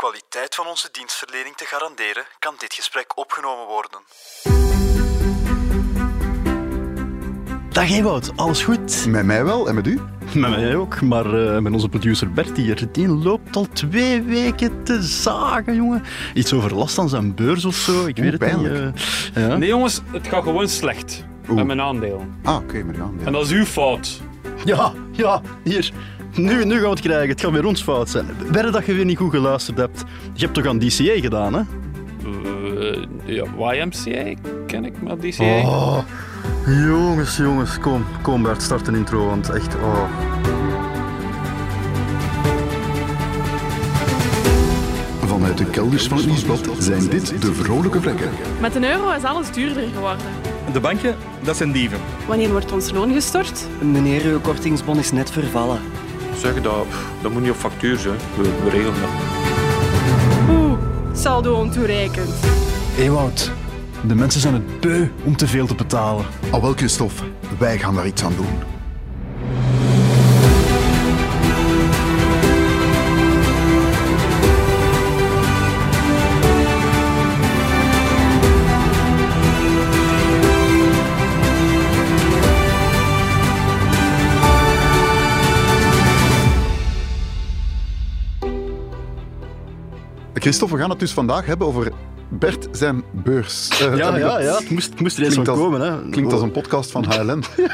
kwaliteit van onze dienstverlening te garanderen, kan dit gesprek opgenomen worden. Dag Ewout, alles goed? Met mij wel en met u? Met mij ook, maar uh, met onze producer Bert hier, die loopt al twee weken te zagen, jongen. Iets over last aan zijn beurs of zo, ik weet het niet. Uh, ja. Nee jongens, het gaat gewoon slecht met mijn aandeel. Ah, oké, met uw aandeel. En dat is uw fout. ja, ja, hier. Nu, nu gaan we het krijgen, het gaat weer ons fout zijn. Wedden dat je weer niet goed geluisterd hebt. Je hebt toch aan DCA gedaan, hè? Uh, ja, YMCA ken ik, maar DCA. Oh, jongens, jongens, kom, kom Bert, start een intro, want echt, oh. Vanuit de kelders van het nieuwsblad zijn dit de vrolijke vlekken. Met een euro is alles duurder geworden. De banken, dat zijn dieven. Wanneer wordt ons loon gestort? Meneer, uw kortingsbon is net vervallen. Zeg dat, dat moet niet op factuur zijn. We, we regelen dat. Oeh, saldo ontoereikend. Ewout, de mensen zijn het beu om te veel te betalen. Al wel, Christophe, wij gaan daar iets aan doen. Christophe, we gaan het dus vandaag hebben over Bert zijn beurs. Eh, Ja, ja, dat- ja, het moest, het moest er eens van als- komen, hè. Klinkt als een podcast van HLN.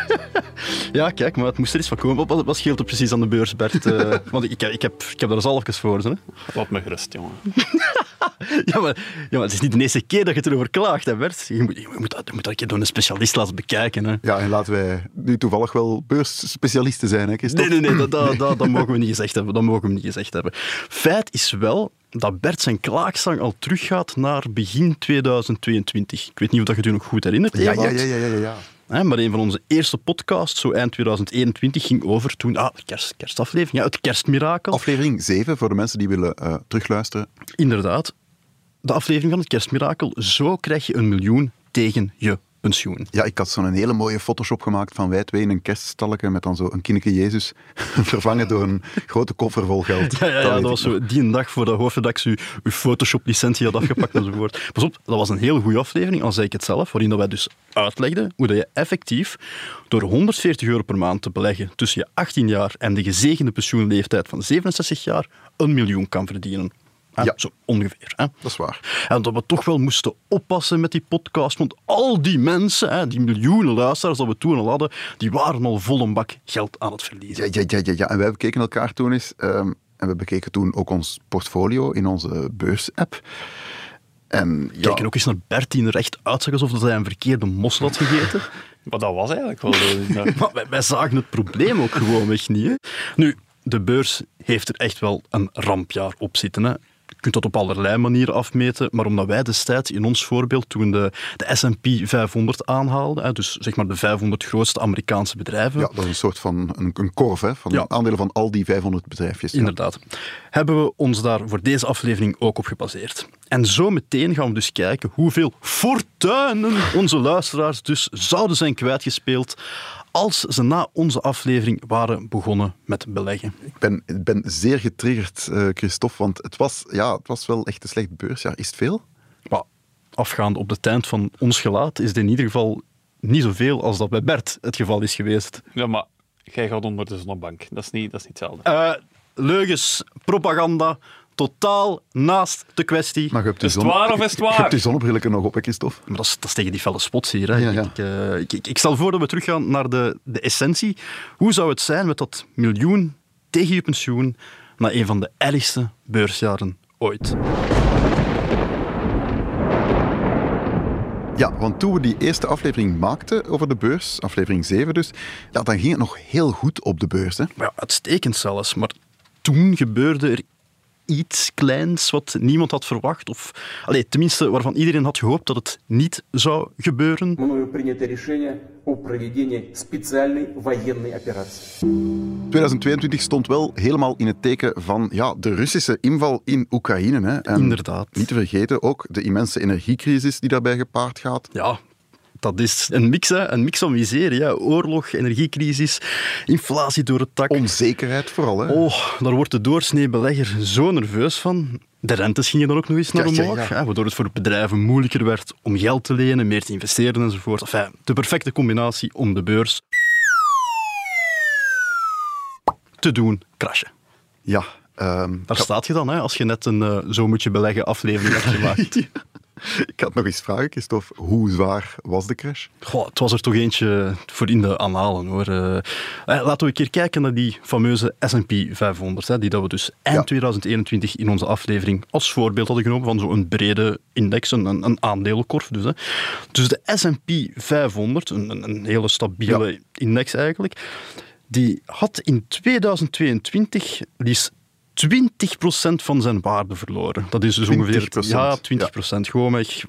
Ja, kijk, maar het moest er eens van komen. Wat, wat scheelt er precies aan de beurs, Bert? Eh, want ik, ik, heb, ik heb daar zalfjes voor, hè. Laat me gerust, jongen. Ja maar, ja, maar het is niet de eerste keer dat je het erover klaagt, hè, Bert. Je moet, je moet, dat, je moet dat een keer door een specialist laten bekijken, hè. Ja, en laten wij nu toevallig wel beursspecialisten zijn, hè, Nee, Christophe? nee, nee, dat, dat, dat, dat mogen we niet gezegd hebben. Dat mogen we niet gezegd hebben. Feit is wel dat Bert zijn klaagzang al teruggaat naar begin 2022. Ik weet niet of dat je het je nog goed herinnert, Ja, ja, ja, ja, ja, ja. Maar een van onze eerste podcasts, zo eind 2021, ging over toen... Ah, kerst, kerstaflevering, ja, het kerstmirakel. Aflevering 7, voor de mensen die willen eh, terugluisteren. Inderdaad. De aflevering van het kerstmirakel. Zo krijg je een miljoen tegen je pensioen. Ja, ik had zo'n hele mooie Photoshop gemact van wij twee in een kerststalletje met dan zo een kindje Jezus vervangen door een grote koffer vol geld. Ja, ja, ja weet dat was zo die een dag voordat hoofdredactie uw, uw Photoshop-licentie had afgepakt enzovoort. Pas op, dat was een heel goede aflevering, al zei ik het zelf, waarin dat wij dus uitlegden hoe dat je effectief door 140 euro per maand te beleggen tussen je 18 jaar en de gezegende pensioenleeftijd van 67 jaar een miljoen kan verdienen. Hè, Ja. Zo ongeveer. Hè. Dat is waar. En dat we toch wel moesten oppassen met die podcast, want al die mensen, hè, die miljoenen luisteraars dat we toen al hadden, die waren al vol een bak geld aan het verliezen. Ja, ja, ja, ja, ja. En wij bekeken elkaar toen eens. ehm, en we bekeken toen ook ons portfolio in onze beursapp. En ja, Kijken ook eens naar Bert, die er echt uitzag alsof dat hij een verkeerde mossel had gegeten. Maar dat was eigenlijk wel zo. Maar wij, wij zagen het probleem ook gewoonweg niet. Hè. Nu, de beurs heeft er echt wel een rampjaar op zitten. Hè. Je kunt dat op allerlei manieren afmeten, maar omdat wij destijds in ons voorbeeld toen de, de S&P 500 aanhaalden, hè, dus zeg maar de 500 grootste Amerikaanse bedrijven, ja, dat is een soort van een, een korf hè, van Ja. aandelen van al die 500 bedrijfjes. Ja. Inderdaad. Hebben we ons daar voor deze aflevering ook op gebaseerd. En zo meteen gaan we dus kijken hoeveel fortuinen onze luisteraars dus zouden zijn kwijtgespeeld als ze na onze aflevering waren begonnen met beleggen. Ik ben, ik ben zeer getriggerd, eh, Christophe, want het was, ja, het was wel echt een slecht beursjaar. Is het veel? Maar afgaande op de tijd van ons gelaat is het in ieder geval niet zoveel als dat bij Bert het geval is geweest. Ja, maar jij gaat onder de zonnebank. Dat is niet, dat is niet hetzelfde. Eh, leugens, propaganda, totaal naast de kwestie. Maar je hebt de Is het waar of is het Je hebt waar? je zonnebrillen nog op, hè, Christophe? Maar dat is, dat is tegen die felle spots hier. Hè. Ja, ja. Ik, eh, ik, ik, ik stel voor dat we teruggaan naar de, de essentie. Hoe zou het zijn met dat miljoen tegen je pensioen na een van de ergste beursjaren ooit? Ja, want toen we die eerste aflevering maakten over de beurs, aflevering 7 dus, ja, dan ging het nog heel goed op de beurs. Hè? Ja, uitstekend zelfs. Maar toen gebeurde er iets kleins wat niemand had verwacht. Of allee, tenminste waarvan iedereen had gehoopt dat het niet zou gebeuren. мною принято решение о проведении специальной военной операции. 2022 stond wel helemaal in het teken van ja, de Russische inval in Oekraïne. Hè? En Inderdaad. Niet te vergeten ook de immense energiecrisis die daarbij gepaard gaat. Ja, dat is een mix, hè? een mix van miserie. Hè? Oorlog, energiecrisis, inflatie door het tak. Onzekerheid vooral, hè? Oh, daar wordt de doorsnee belegger zo nerveus van. De rentes gingen dan ook nog eens naar ja, omhoog, ja. hè, waardoor het voor bedrijven moeilijker werd om geld te lenen, meer te investeren enzovoort. Enfin, de perfecte combinatie om de beurs te doen crashen. Ja. ehm, Daar staat je dan, hè, als je net een eh, Zo moet je beleggen aflevering hebt gemaakt. ik had nog eens vragen, Christophe. Hoe zwaar was de crash? Goh, het was er toch eentje voor in de analen, hoor. Eh, eh, laten we een keer kijken naar die fameuze S&P 500, hè, die dat we dus eind Ja. 2021 in onze aflevering als voorbeeld hadden genomen van zo'n brede index, een, een, aandelenkorf. Dus, hè. dus de S&P 500, een, een- een hele stabiele index eigenlijk, die had in 2022 liefst 20% van zijn waarde verloren. Dat is dus ongeveer... 20%, Ja, 20%. Gewoon weg. 20%.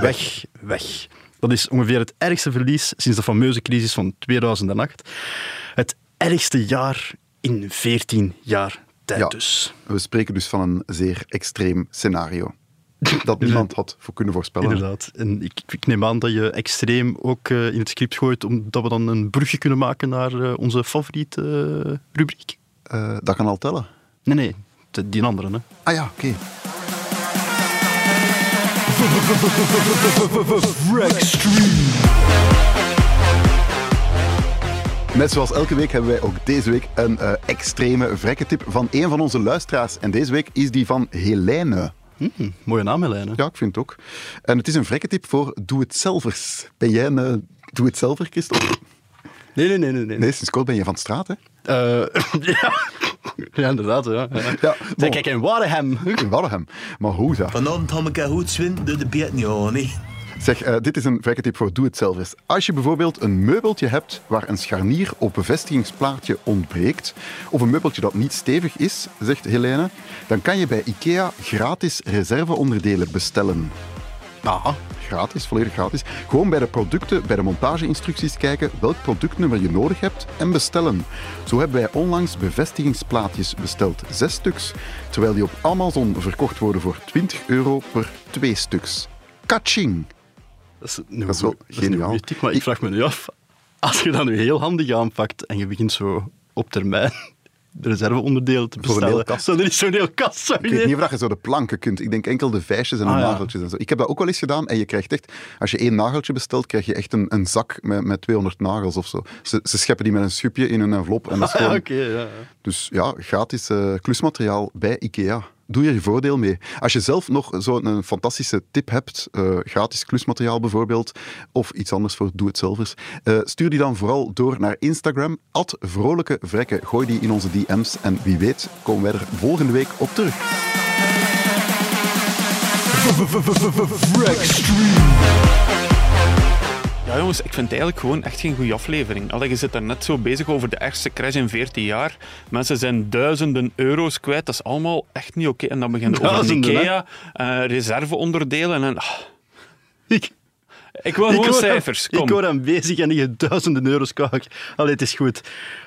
Weg, weg. Dat is ongeveer het ergste verlies sinds de fameuze crisis van 2008. Het ergste jaar in 14 jaar tijd Ja. dus. We spreken dus van een zeer extreem scenario. Dat niemand had voor kunnen voorspellen. Inderdaad. En ik, ik neem aan dat je extreem ook eh, in het script gooit, omdat we dan een brugje kunnen maken naar eh, onze favoriete eh, rubriek. Dat kan al tellen. Nee, nee, de- die andere. Hè. Ah ja, oké. Net zoals elke week hebben wij ook deze week een extreme vrekketip van een van onze luisteraars. En deze week is die van Helene. Hm, mooie naam, Helene. Ja, ik vind het ook. En het is een vrekketip voor doe-het-zelvers. Ben jij een eh, doe-het-zelver, Christophe? Nee, nee, nee. nee, nee. Nee, sinds kort ben je van de straat, hè? Eh, ja. ja, inderdaad. Ja. Ja. Ja, bon. kijk, in Waregem. In Waddenham. Maar hoe dat? Vanavond had ik een goed zwin door de beet niet. Zeg, eh, dit is een vrekketip voor doe-het-zelvers. Als je bijvoorbeeld een meubeltje hebt waar een scharnier of bevestigingsplaatje ontbreekt, of een meubeltje dat niet stevig is, zegt Helene, dan kan je bij IKEA gratis reserveonderdelen bestellen. Aha. Gratis, volledig gratis. Gewoon bij de producten, bij de montageinstructies kijken welk productnummer je nodig hebt en bestellen. Zo hebben wij onlangs bevestigingsplaatjes besteld, zes stuks, terwijl die op Amazon verkocht worden voor 20 euro per twee stuks. Kaching! Dat is, Dat is wel dat geniaal. maar ik vraag me nu af, als je dat nu heel handig aanpakt en je begint zo op termijn de reserveonderdelen te bestellen, dan is zo'n heel kast. zo Ik weet niet of dat je zo de planken kunt. Ik denk enkel de vijsjes en de Ah, ja. nageltjes en zo. Ik heb dat ook wel eens gedaan en je krijgt echt, als je één nageltje bestelt, krijg je echt een, een zak met, met 200 nagels of zo. Ze, ze scheppen die met een schupje in een envelop en dat is Ah, gewoon... oké, ja, ja. Dus ja, gratis eh, klusmateriaal bij IKEA. Doe je je voordeel mee. Als je zelf nog zo'n een fantastische tip hebt, eh, gratis klusmateriaal bijvoorbeeld, of iets anders voor doe-het-zelvers, eh, stuur die dan vooral door naar Instagram, at vrolijke vrekken. Gooi die in onze DM's en wie weet komen wij er volgende week op terug. Ja, jongens, ik vind het eigenlijk gewoon echt geen goede aflevering. Allee, je zit daar net zo bezig over de ergste crash in 14 jaar. Mensen zijn duizenden euro's kwijt. Dat is allemaal echt niet oké. En dan beginnen over Duizenden, hè? IKEA, eh, reserveonderdelen en... ah, Ik, ik wil ik gewoon hoor cijfers. Kom. Ik hoor hem bezig en die duizenden euro's kwijt. Allee, het is goed.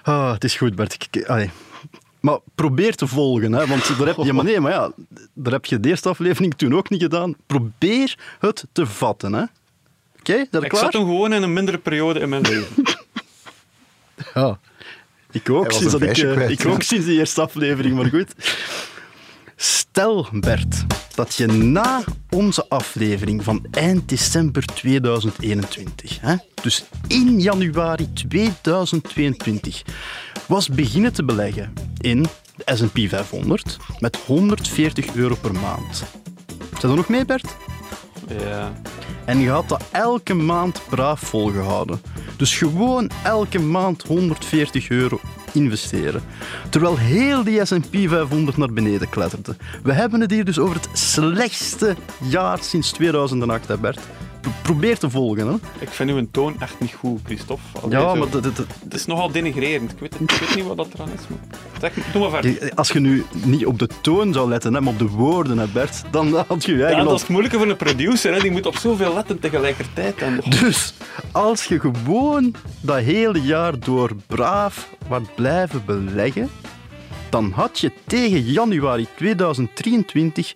Ah, het is goed, Bert. Ik- ik- allee. Maar probeer te volgen, hè, want daar heb je, maar nee, maar ja, daar heb je de eerste aflevering toen ook niet gedaan. Probeer het te vatten, hè. Oké, okay, dat Ik klaar? zat hem gewoon in een mindere periode in mijn leven. Ja. Ik ook, sinds dat ik, eh, kwijt. ik ook sinds de eerste aflevering, maar goed. Stel, Bert, dat je na onze aflevering van eind december 2021, hè, dus in januari 2022, was beginnen te beleggen in de S&P 500 met 140 euro per maand. Zijn er nog mee, Bert? Ja. En je had dat elke maand braaf volgehouden. Dus gewoon elke maand 140 euro investeren. Terwijl heel die S&P 500 naar beneden kletterde. We hebben het hier dus over het slechtste jaar sinds 2008, hè Bert. Pro- Probeer te volgen, hè. Ik vind uw toon echt niet goed, Christophe. Allee, Ja, zo. maar dat, dat- dat- Het is nogal denigrerend. Ik weet, ik weet niet wat dat eraan is. Maar... Zeg, doe maar verder. als je nu niet op de toon zou letten, hè, maar op de woorden, hè Bert, dan had je je Ja, eigen dat is het moeilijke voor een producer. Hè. Die moet op zoveel letten tegelijkertijd. En... Dus als je gewoon dat hele jaar door braaf wat blijven beleggen, dan had je tegen januari 2023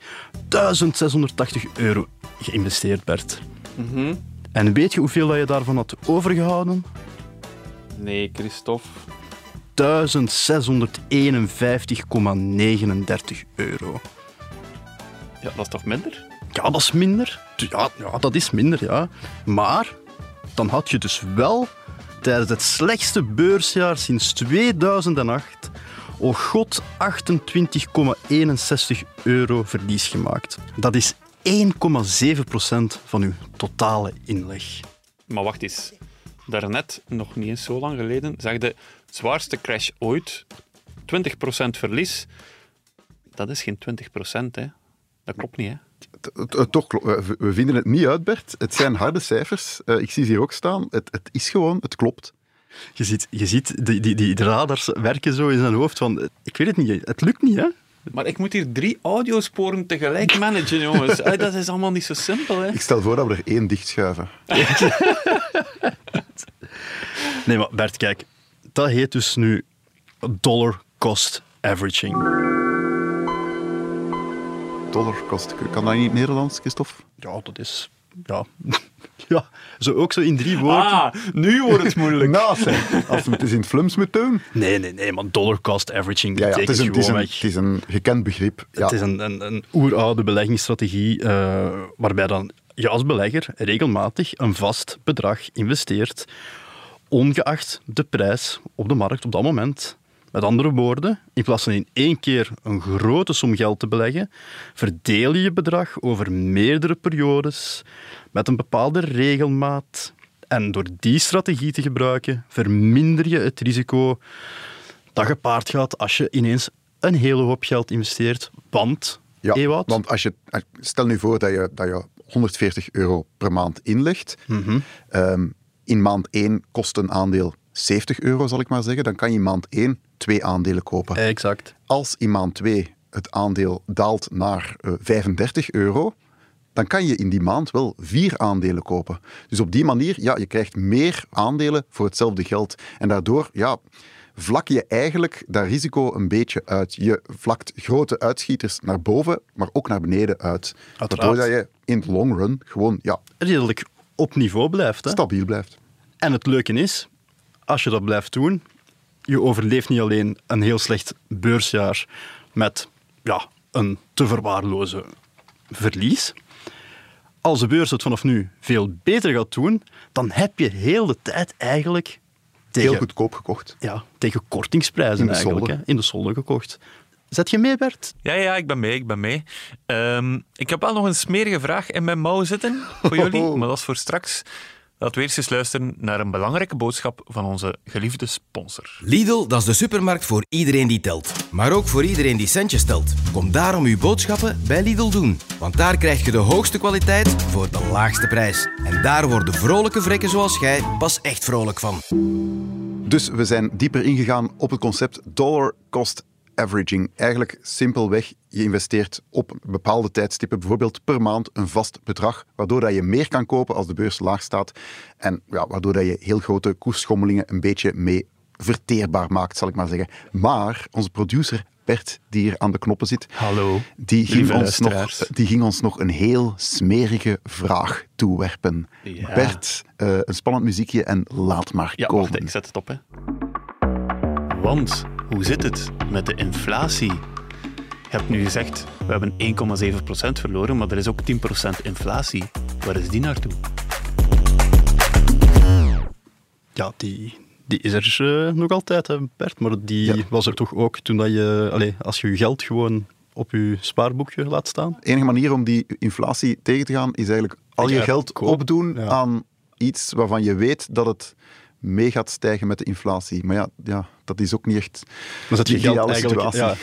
1680 euro geïnvesteerd, Bert. En weet je hoeveel dat je daarvan had overgehouden? Nee, Christophe. 1651,39 euro. Ja, dat is toch minder? Ja, dat is minder. Ja, ja, dat is minder, ja. Maar dan had je dus wel tijdens het slechtste beursjaar sinds 2008 oh god 28,61 euro verlies gemaakt. Dat is 1,7% van uw totale inleg. Maar wacht eens. Daarnet, nog niet eens zo lang geleden, zag de zwaarste crash ooit. 20% verlies. Dat is geen 20%, hè. Dat klopt niet, hè. Toch, klo- we vinden het niet uit, Bert. Het zijn harde cijfers. Eh, ik zie ze hier ook staan. Het, het is gewoon, het klopt. Je ziet, je ziet die, die, die radars werken zo in zijn hoofd van... eh, Ik weet het niet, het lukt niet, hè? Maar ik moet hier drie audiosporen tegelijk managen, jongens. Dat is allemaal niet zo simpel, hè. Ik stel voor dat we er één dichtschuiven. Nee, maar Bert, kijk. Dat heet dus nu dollar cost averaging. Dollar kost. Kan dat niet in het Nederlands, Christophe? Ja, dat is... Ja. ja, zo ook zo in drie woorden. Ah, nu wordt het moeilijk. Nou, zeg. Als we het eens in het flums moeten doen. Nee, nee, nee, maar dollar cost averaging Ja, ja, het, betekent is een, het, is een, gewoonweg... het is een gekend begrip. Ja. Het is een, een, een oeroude beleggingsstrategie eh, waarbij dan je als belegger regelmatig een vast bedrag investeert, ongeacht de prijs op de markt op dat moment. Met andere woorden, in plaats van in één keer een grote som geld te beleggen, verdeel je je bedrag over meerdere periodes met een bepaalde regelmaat. En door die strategie te gebruiken, verminder je het risico dat gepaard gaat als je ineens een hele hoop geld investeert. Want, Ja, Ewout, want als je, stel nu voor dat je, dat je 140 euro per maand inlegt. Mhm. Ehm, in maand 1 kost een aandeel 70 euro, zal ik maar zeggen. Dan kan je in maand 1 twee aandelen kopen. exact. Als in maand 2 het aandeel daalt naar eh, 35 euro, dan kan je in die maand wel vier aandelen kopen. Dus op die manier, ja, je krijgt meer aandelen voor hetzelfde geld. En daardoor, ja, vlak je eigenlijk dat risico een beetje uit. Je vlakt grote uitschieters naar boven, maar ook naar beneden uit. Waardoor dat je in het long run gewoon, ja, Redelijk op niveau blijft. Hè? stabiel blijft. En het leuke is, als je dat blijft doen, je overleeft niet alleen een heel slecht beursjaar met ja, een te verwaarlozen verlies. Als de beurs het vanaf nu veel beter gaat doen, dan heb je heel de tijd eigenlijk tegen, Heel goedkoop gekocht. ja, tegen kortingsprijzen In de eigenlijk, solde. hè, in de solde gekocht. Zet je mee, Bert? Ja, ja, ik ben mee, ik ben mee. Ehm, ik heb wel nog een smerige vraag in mijn mouw zitten voor jullie, maar dat is voor straks. Laten we eerst eens luisteren naar een belangrijke boodschap van onze geliefde sponsor. Lidl, dat is de supermarkt voor iedereen die telt. Maar ook voor iedereen die centjes telt. Kom daarom uw boodschappen bij Lidl doen. Want daar krijg je de hoogste kwaliteit voor de laagste prijs. En daar worden vrolijke vrekken zoals jij pas echt vrolijk van. Dus we zijn dieper ingegaan op het concept dollar cost averaging. Eigenlijk simpelweg, je investeert op bepaalde tijdstippen, bijvoorbeeld per maand, een vast bedrag, waardoor dat je meer kan kopen als de beurs laag staat. En ja, waardoor dat je heel grote koersschommelingen een beetje mee verteerbaar maakt, zal ik maar zeggen. Maar onze producer Bert, die hier aan de knoppen zit, Hallo. die ging, ons nog, die ging ons nog een heel smerige vraag toewerpen. Ja. Bert, eh, een spannend muziekje en laat maar Ja, komen. wacht, ik zet het op, hè. Want, hoe zit het met de inflatie? Je hebt nu gezegd, we hebben 1,7% verloren, maar er is ook 10% inflatie. Waar is die naartoe? Ja, die, die is er eh, nog altijd, hè, Bert. Maar die Ja. was er toch ook toen dat je, allee, als je je geld gewoon op je spaarboekje laat staan. De enige manier om die inflatie tegen te gaan is eigenlijk al je geld koop. opdoen Ja. aan iets waarvan je weet dat het mee gaat stijgen met de inflatie. Maar ja, ja dat is ook niet echt zet je de geld ideale eigenlijk... situatie. Ja,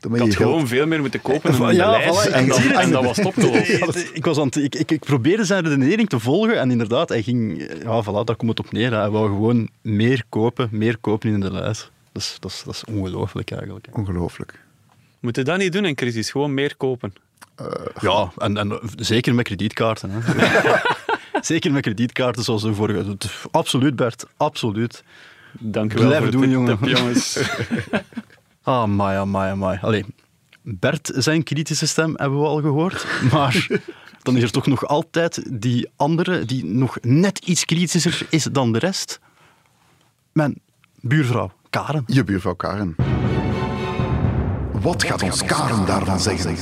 Dan Ik had geld- gewoon veel meer moeten kopen dan Ja, lijst. voilà, en, dan, dat was opgelost. ik, was aan het, ik, ik, ik probeerde zijn redenering te volgen en inderdaad, hij ging... Ja, voilà, daar komt het op neer. Hij wou gewoon meer kopen, meer kopen in de lijst. Dat is, dat is, dat is ongelooflijk eigenlijk. Ongelooflijk. Moet je dat niet doen in crisis? Gewoon meer kopen. Ja, en, en zeker met kredietkaarten. Hè. zeker met kredietkaarten zoals de vorige. Absoluut, Bert. Absoluut. Dank u wel Blijven voor doen, tip, jongen. jongens. Ah, my, ah, my. Allee, Bert, zijn kritische stem hebben we al gehoord. Maar dan is er toch nog altijd die andere die nog net iets kritischer is dan de rest. Mijn buurvrouw, Karen. Je buurvrouw Karen. Wat gaat ons Karen daarvan zeggen?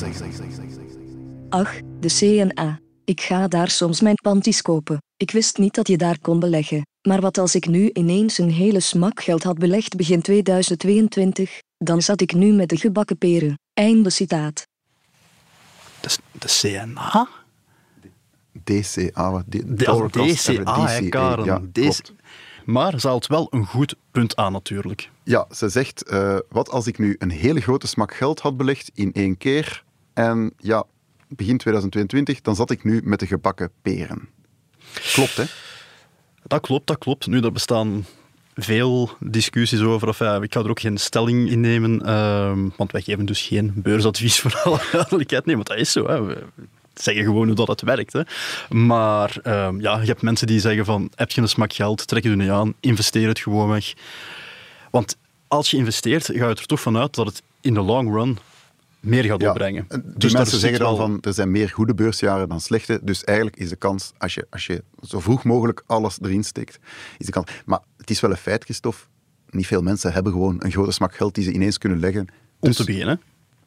Ach, de CNA. Ik ga daar soms mijn panties kopen. Ik wist niet dat je daar kon beleggen. Maar wat als ik nu ineens een hele smak geld had belegd begin 2022? Dan zat ik nu met de gebakken peren. Einde citaat. De, de CNA? DCA. wat- De, DCA, Karen. Ja, klopt. maar ze haalt wel een goed punt aan, natuurlijk. Ja, ze zegt, eh, wat als ik nu een hele grote smak geld had belegd in één keer en ja, begin 2022, dan zat ik nu met de gebakken peren. Klopt, hè? Dat klopt, dat klopt. Nu, er bestaan veel discussies over. Of, ja, ik ga er ook geen stelling in nemen, ehm, want wij geven dus geen beursadvies voor alle duidelijkheid. Nee, want dat is zo. Hè. We zeggen gewoon hoe dat het werkt. Hè. Maar ehm, ja, je hebt mensen die zeggen van, heb je een smak geld, trek je er niet aan, investeer het gewoon weg. Want als je investeert, ga je er toch vanuit dat het in de long run meer gaat Ja, opbrengen. Dus daar mensen zeggen dan wel- van, er zijn meer goede beursjaren dan slechte, dus eigenlijk is de kans, als je, als je zo vroeg mogelijk alles erin steekt, is de kans... Maar het is wel een feit, Christophe, niet veel mensen hebben gewoon een grote smak geld die ze ineens kunnen leggen. Om Dus- te beginnen.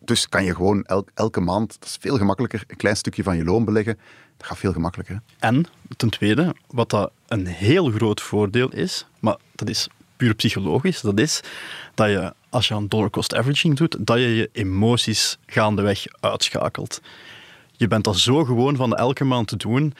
Dus kan je gewoon el- elke maand, dat is veel gemakkelijker, een klein stukje van je loon beleggen. Dat gaat veel gemakkelijker. En ten tweede, wat dat een heel groot voordeel is, maar dat is puur psychologisch, dat is dat je, als je aan dollar cost averaging doet, dat je je emoties gaandeweg uitschakelt. Je bent dat zo gewoon van elke maand te doen.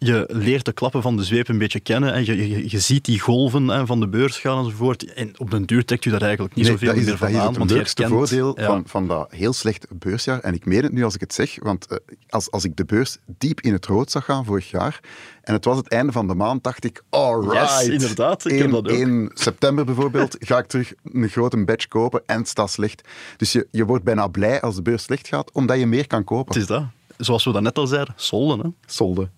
Je leert de klappen van de zweep een beetje kennen. En je, je, je ziet die golven hè, van de beurs gaan enzovoort. En op den duur trekt u daar eigenlijk niet Nee, zoveel dat is, meer het- dat van is aan. het je leukste herkent- voordeel ja. van, van dat heel slecht beursjaar. En ik meen het nu als ik het zeg, want eh, als, als ik de beurs diep in het rood zag gaan vorig jaar, en het was het einde van de maand, dacht ik, alright. Yes, inderdaad, ik heb 1, dat ook. 1 september bijvoorbeeld, ga ik terug een grote batch kopen en het staat slecht. Dus je, je wordt bijna blij als de beurs slecht gaat, omdat je meer kan kopen. Het is dat. Zoals we dat net al zeiden, solden. Hè. Solde.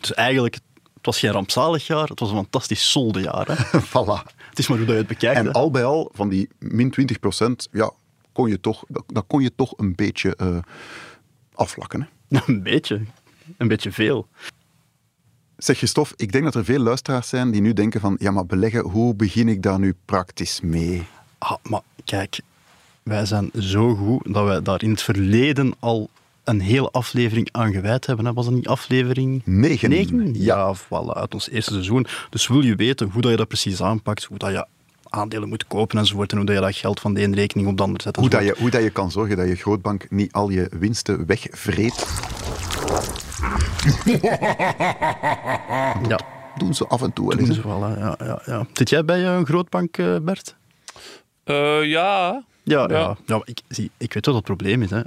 Dus eigenlijk, het was geen rampzalig jaar, het was een fantastisch soldenjaar. Hè. voilà. Het is maar hoe dat je het bekijkt. En hè. al bij al, van die min 20% ja, kon je toch, dat, kon je toch een beetje eh, afvlakken. Hè? Een beetje. Een beetje veel. Zeg Christophe, ik denk dat er veel luisteraars zijn die nu denken van, ja maar beleggen, hoe begin ik daar nu praktisch mee? Ah, maar kijk, wij zijn zo goed dat wij daar in het verleden al een hele aflevering aan gewijd hebben. Hè. Was dat niet aflevering Negen. negen? Ja, voilà, uit ons eerste seizoen. Dus wil je weten hoe dat je dat precies aanpakt, hoe dat je aandelen moet kopen enzovoort, en hoe dat je dat geld van de ene rekening op de andere zet. Hoe, dat je, hoe dat je kan zorgen dat je grootbank niet al je winsten wegvreet. Ja, Doen ze af en toe wel doen ze. Ja, ja, ja. Zit jij bij eh, een grootbank, eh, Bert? Eh, ja. Ja, ja. Ja. ik, zie, ik weet wat het probleem is. Hè.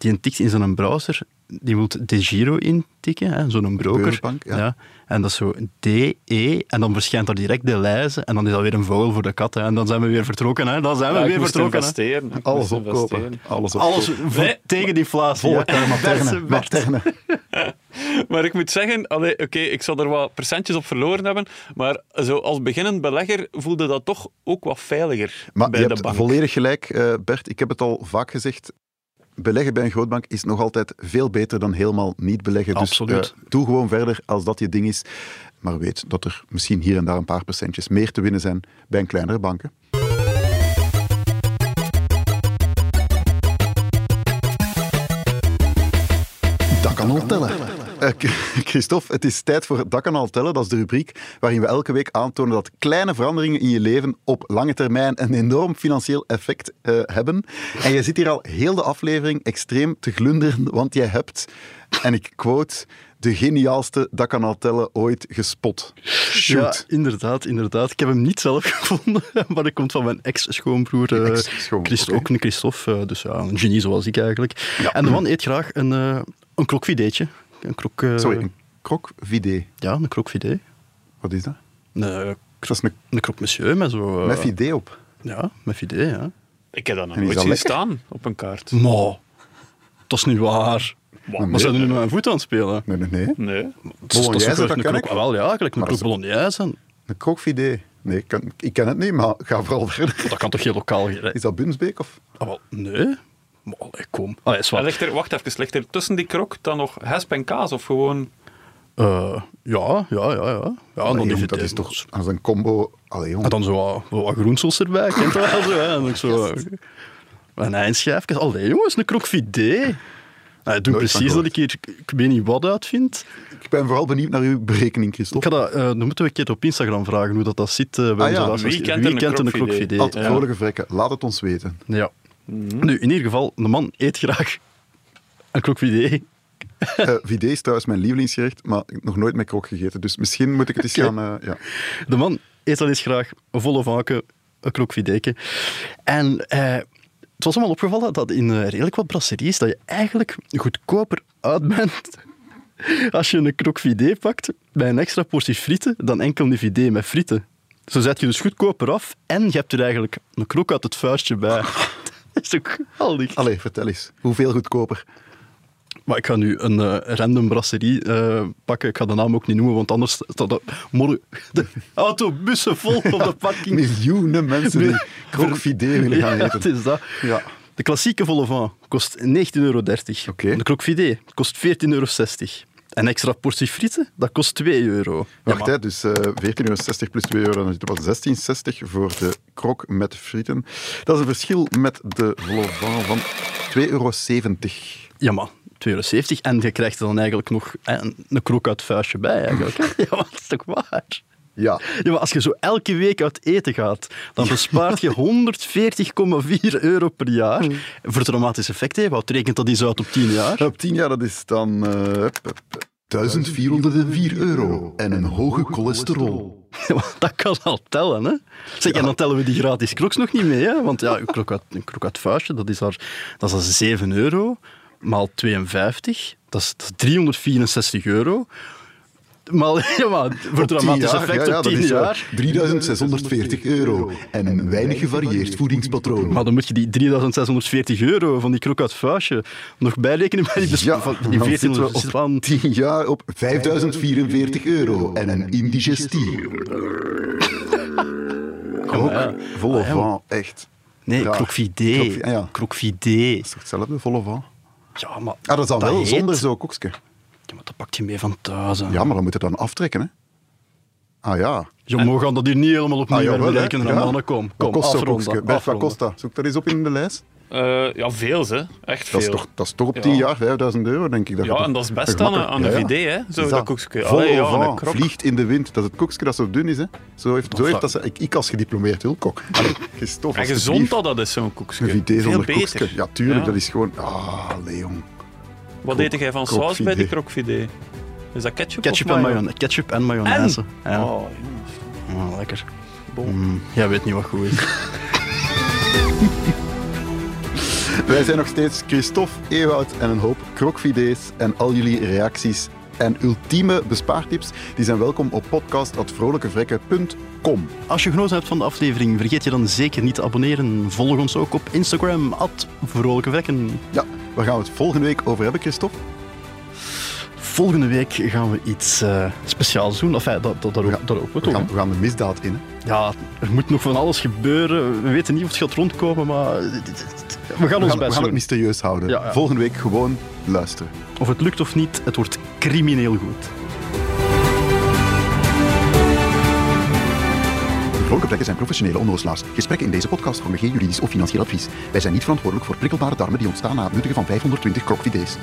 Die tikt in zijn browser, die wil De Giro intikken, hè, zo'n broker. Ja. En dat is zo D-E, en dan verschijnt daar direct de lijzen, en dan is dat weer een vogel voor de kat. Hè. En dan zijn we weer vertrokken. Hè. Dan zijn we Ja, ik weer moest vertrokken. hè. investeren. Ik Alles moest opkopen. investeren. Alles opkopen. Alles Nee. tegen die inflatie. Bert, Bert. materne. Maar ik moet zeggen, oké, ik zal er wat percentjes op verloren hebben, maar zo als beginnend belegger voelde dat toch ook wat veiliger Maar bij je de hebt bank. volledig gelijk, eh, Bert. Ik heb het al vaak gezegd. Beleggen bij een grootbank is nog altijd veel beter dan helemaal niet beleggen. Dus eh, doe gewoon verder als dat je ding is. Maar weet dat er misschien hier en daar een paar procentjes meer te winnen zijn bij een kleinere banken. Dat kan al tellen. Eh, Christophe, het is tijd voor Dat kan al tellen. Dat is de rubriek waarin we elke week aantonen dat kleine veranderingen in je leven op lange termijn een enorm financieel effect eh, hebben. En je zit hier al heel de aflevering extreem te glunderen, want jij hebt, en ik quote, de geniaalste Dat kan al tellen ooit gespot. Ja, Shoot. inderdaad, inderdaad. Ik heb hem niet zelf gevonden, maar dat komt van mijn ex-schoonbroer. Eh. Ook een Christophe, dus ja, een genie zoals ik eigenlijk. En de man eet graag een, eh een krokfideetje. Een krok... Sorry, een krok vidé. Ja, een krokfidee. Wat is dat? Een, eh, Dat is een, een krok monsieur met zo... eh, met vidé op. Ja, met fidee, ja. Ik heb dat nog nooit zien lekker? staan op een kaart. Maar, dat is niet waar. nee. Maar zijn er nu met mijn voet aan het spelen? Nee, nee, nee. Nee. Het is- Bolognese, dat een kan krok- ik. Wel, ja, gelijk een Maar krok dat is- bolognese. Een krokvidé. Nee, ik, kan, ik ken het niet, maar ga vooral verder. Dat kan toch geen lokaal gerecht? Is dat Bunsbeek of? Ah, wel, nee. Maar, allee, kom. Allee, er, wacht even, ligt er tussen die krok dan nog hesp en kaas of gewoon... Eh, ja, ja, ja, ja. ja dan Allee, jong, dat is toch als een combo... Allee, jong. En dan zo wat, wat groensels erbij, kent dat wel zo. Hè? En ook zo een eindschijfje. Allee, jongens, een. Hij doet Nooit van precies dat ik hier, ik weet niet wat uitvind. Ik ben vooral benieuwd naar uw berekening, Ik Christophe. ga dat, eh, dan moeten we een keer op Instagram vragen hoe dat, dat zit eh, bij Ah, ja. Wie kent een een? Ad Ja. vrolijke vrekken, laat het ons weten. Ja. Nu, in ieder geval, de man eet graag een croquevité. Eh Vidé is trouwens mijn lievelingsgerecht, maar ik heb nog nooit met krok gegeten. Dus misschien moet ik het eens gaan... eh, ja. De man eet wel eens graag een volle vaken, een croquevité. En eh, het was allemaal opgevallen dat in eh, redelijk wat brasseries dat je eigenlijk goedkoper uit bent als je een croquevité pakt bij een extra portie frieten dan enkel een vidé met frieten. Zo zet je dus goedkoper af en je hebt er eigenlijk een krok uit het vuistje bij. Dat is toch geweldig? Allee, vertel eens. Hoeveel goedkoper? Maar ik ga nu een eh, random brasserie eh, pakken. Ik ga de naam ook niet noemen, want anders staat de, morgen de autobussen vol op de parking. Miljoenen mensen die Vidé willen gaan Ja, eten. het is dat. Ja. De klassieke volle van kost 19,30 euro. Oké. De croquevité kost 14,60 euro. Een extra portie frieten, dat kost 2 euro. Ja, Wacht, maar- hè, dus eh 14,60 euro plus 2 euro, dan zit het op 16,60 voor de krok met frieten. Dat is een verschil met de volle van van 2,70 euro. ja, maar 2,70 euro. En je krijgt er dan eigenlijk nog een, een krok uit het vuistje bij. Eigenlijk. hè. Ja, maar dat is toch waar? Ja, Ja, maar als je zo elke week uit eten gaat, dan bespaart je 140,4 euro per jaar. Voor traumatisch effect, hè? Wat rekent dat eens uit op 10 jaar? op 10 jaar dat is dan eh, hup, hup, hup, 1404 euro en een hoge cholesterol. Ja, dat kan al tellen, hè? Zeg, en dan tellen we die gratis kroks nog niet mee, hè? Want ja, een krok uit, een vuistje, dat is, daar, dat is dan 7 euro, maal 52, dat is, dat is 364 euro. Maar, ja, maar voor Op 10 dramatisch jaar, effect ja, ja, op dat 10 is, eh, jaar. 3640 euro en een weinig gevarieerd voedingspatroon. Maar dan moet je die 3640 euro van die krok uit vuistje nog bijrekenen bij die, Ja, van die zitten 14 we zit op van 10 jaar op 5044 euro en een indigestief. Krok, ja. volle Ah, van, echt. Nee, Ja, croquevité. ja. Dat is toch hetzelfde, volle van? Ja, maar Ah, dat is dan wel heet- zonder zo'n koekje. Ja, maar dat pakt je mee van thuis. hè. Ja, maar dan moet je dan aftrekken, hè? Ah ja. Jongen, we gaan dat hier niet helemaal opnieuw Ah, verrekenen. Ja. Mannen, kom. Wat kom kost zo'n afronden? Bert, wat kost dat? Zoek dat eens op in de lijst. Eh, ja, veel, hè. Echt veel. Dat is, toch, dat is toch op Ja. 10 jaar 5000 euro, denk ik. Dat Ja, je- en dat is best je aan, aan de Ja, ja. vidé, hè. Zo, Is dat koekje. Vol ja, vliegt in de wind. Dat is het koekje dat zo dun is, hè. Zo heeft, zo heeft dat ze... Ik, ik als gediplomeerd hulpkok. Allee, En gezond dat dat is, zo'n koekje. Een vidé Veel zonder koekje. Ja, tuurlijk. Ja. Dat is gewoon... Ah, Leon. Wat Krok- deed jij van saus bij die krokvidé? Is dat ketchup, Ketchup of en, mayo? mayonaise. ketchup en mayonaise. Ja. Oh, jongens. Oh, lekker. Mm, jij weet niet wat goed is. Wij zijn nog steeds Christophe, Ewout en een hoop krokvidés. En al jullie reacties en ultieme bespaartips die zijn welkom op podcast.vrolijkevrekken.com. Als je genoten hebt van de aflevering, vergeet je dan zeker niet te abonneren. Volg ons ook op Instagram, at Vrolijke Vrekken. Ja, waar gaan we het volgende week over hebben, Christophe? Volgende week gaan we iets eh, speciaals doen. Enfin, dat, dat, daar, ook, we We toch, gaan, we gaan de misdaad in. Hè? Ja, er moet nog van alles gebeuren. We weten niet of het gaat rondkomen, maar we gaan We ons gaan, we best gaan het doen. mysterieus houden. Ja, ja. Volgende week gewoon luisteren. Of het lukt of niet, het wordt crimineel goed. Vrolijke plekken zijn professionele onnozelaars. Gesprekken in deze podcast vormen geen juridisch of financieel advies. Wij zijn niet verantwoordelijk voor prikkelbare darmen die ontstaan na het nuttigen van 520 krokvidees.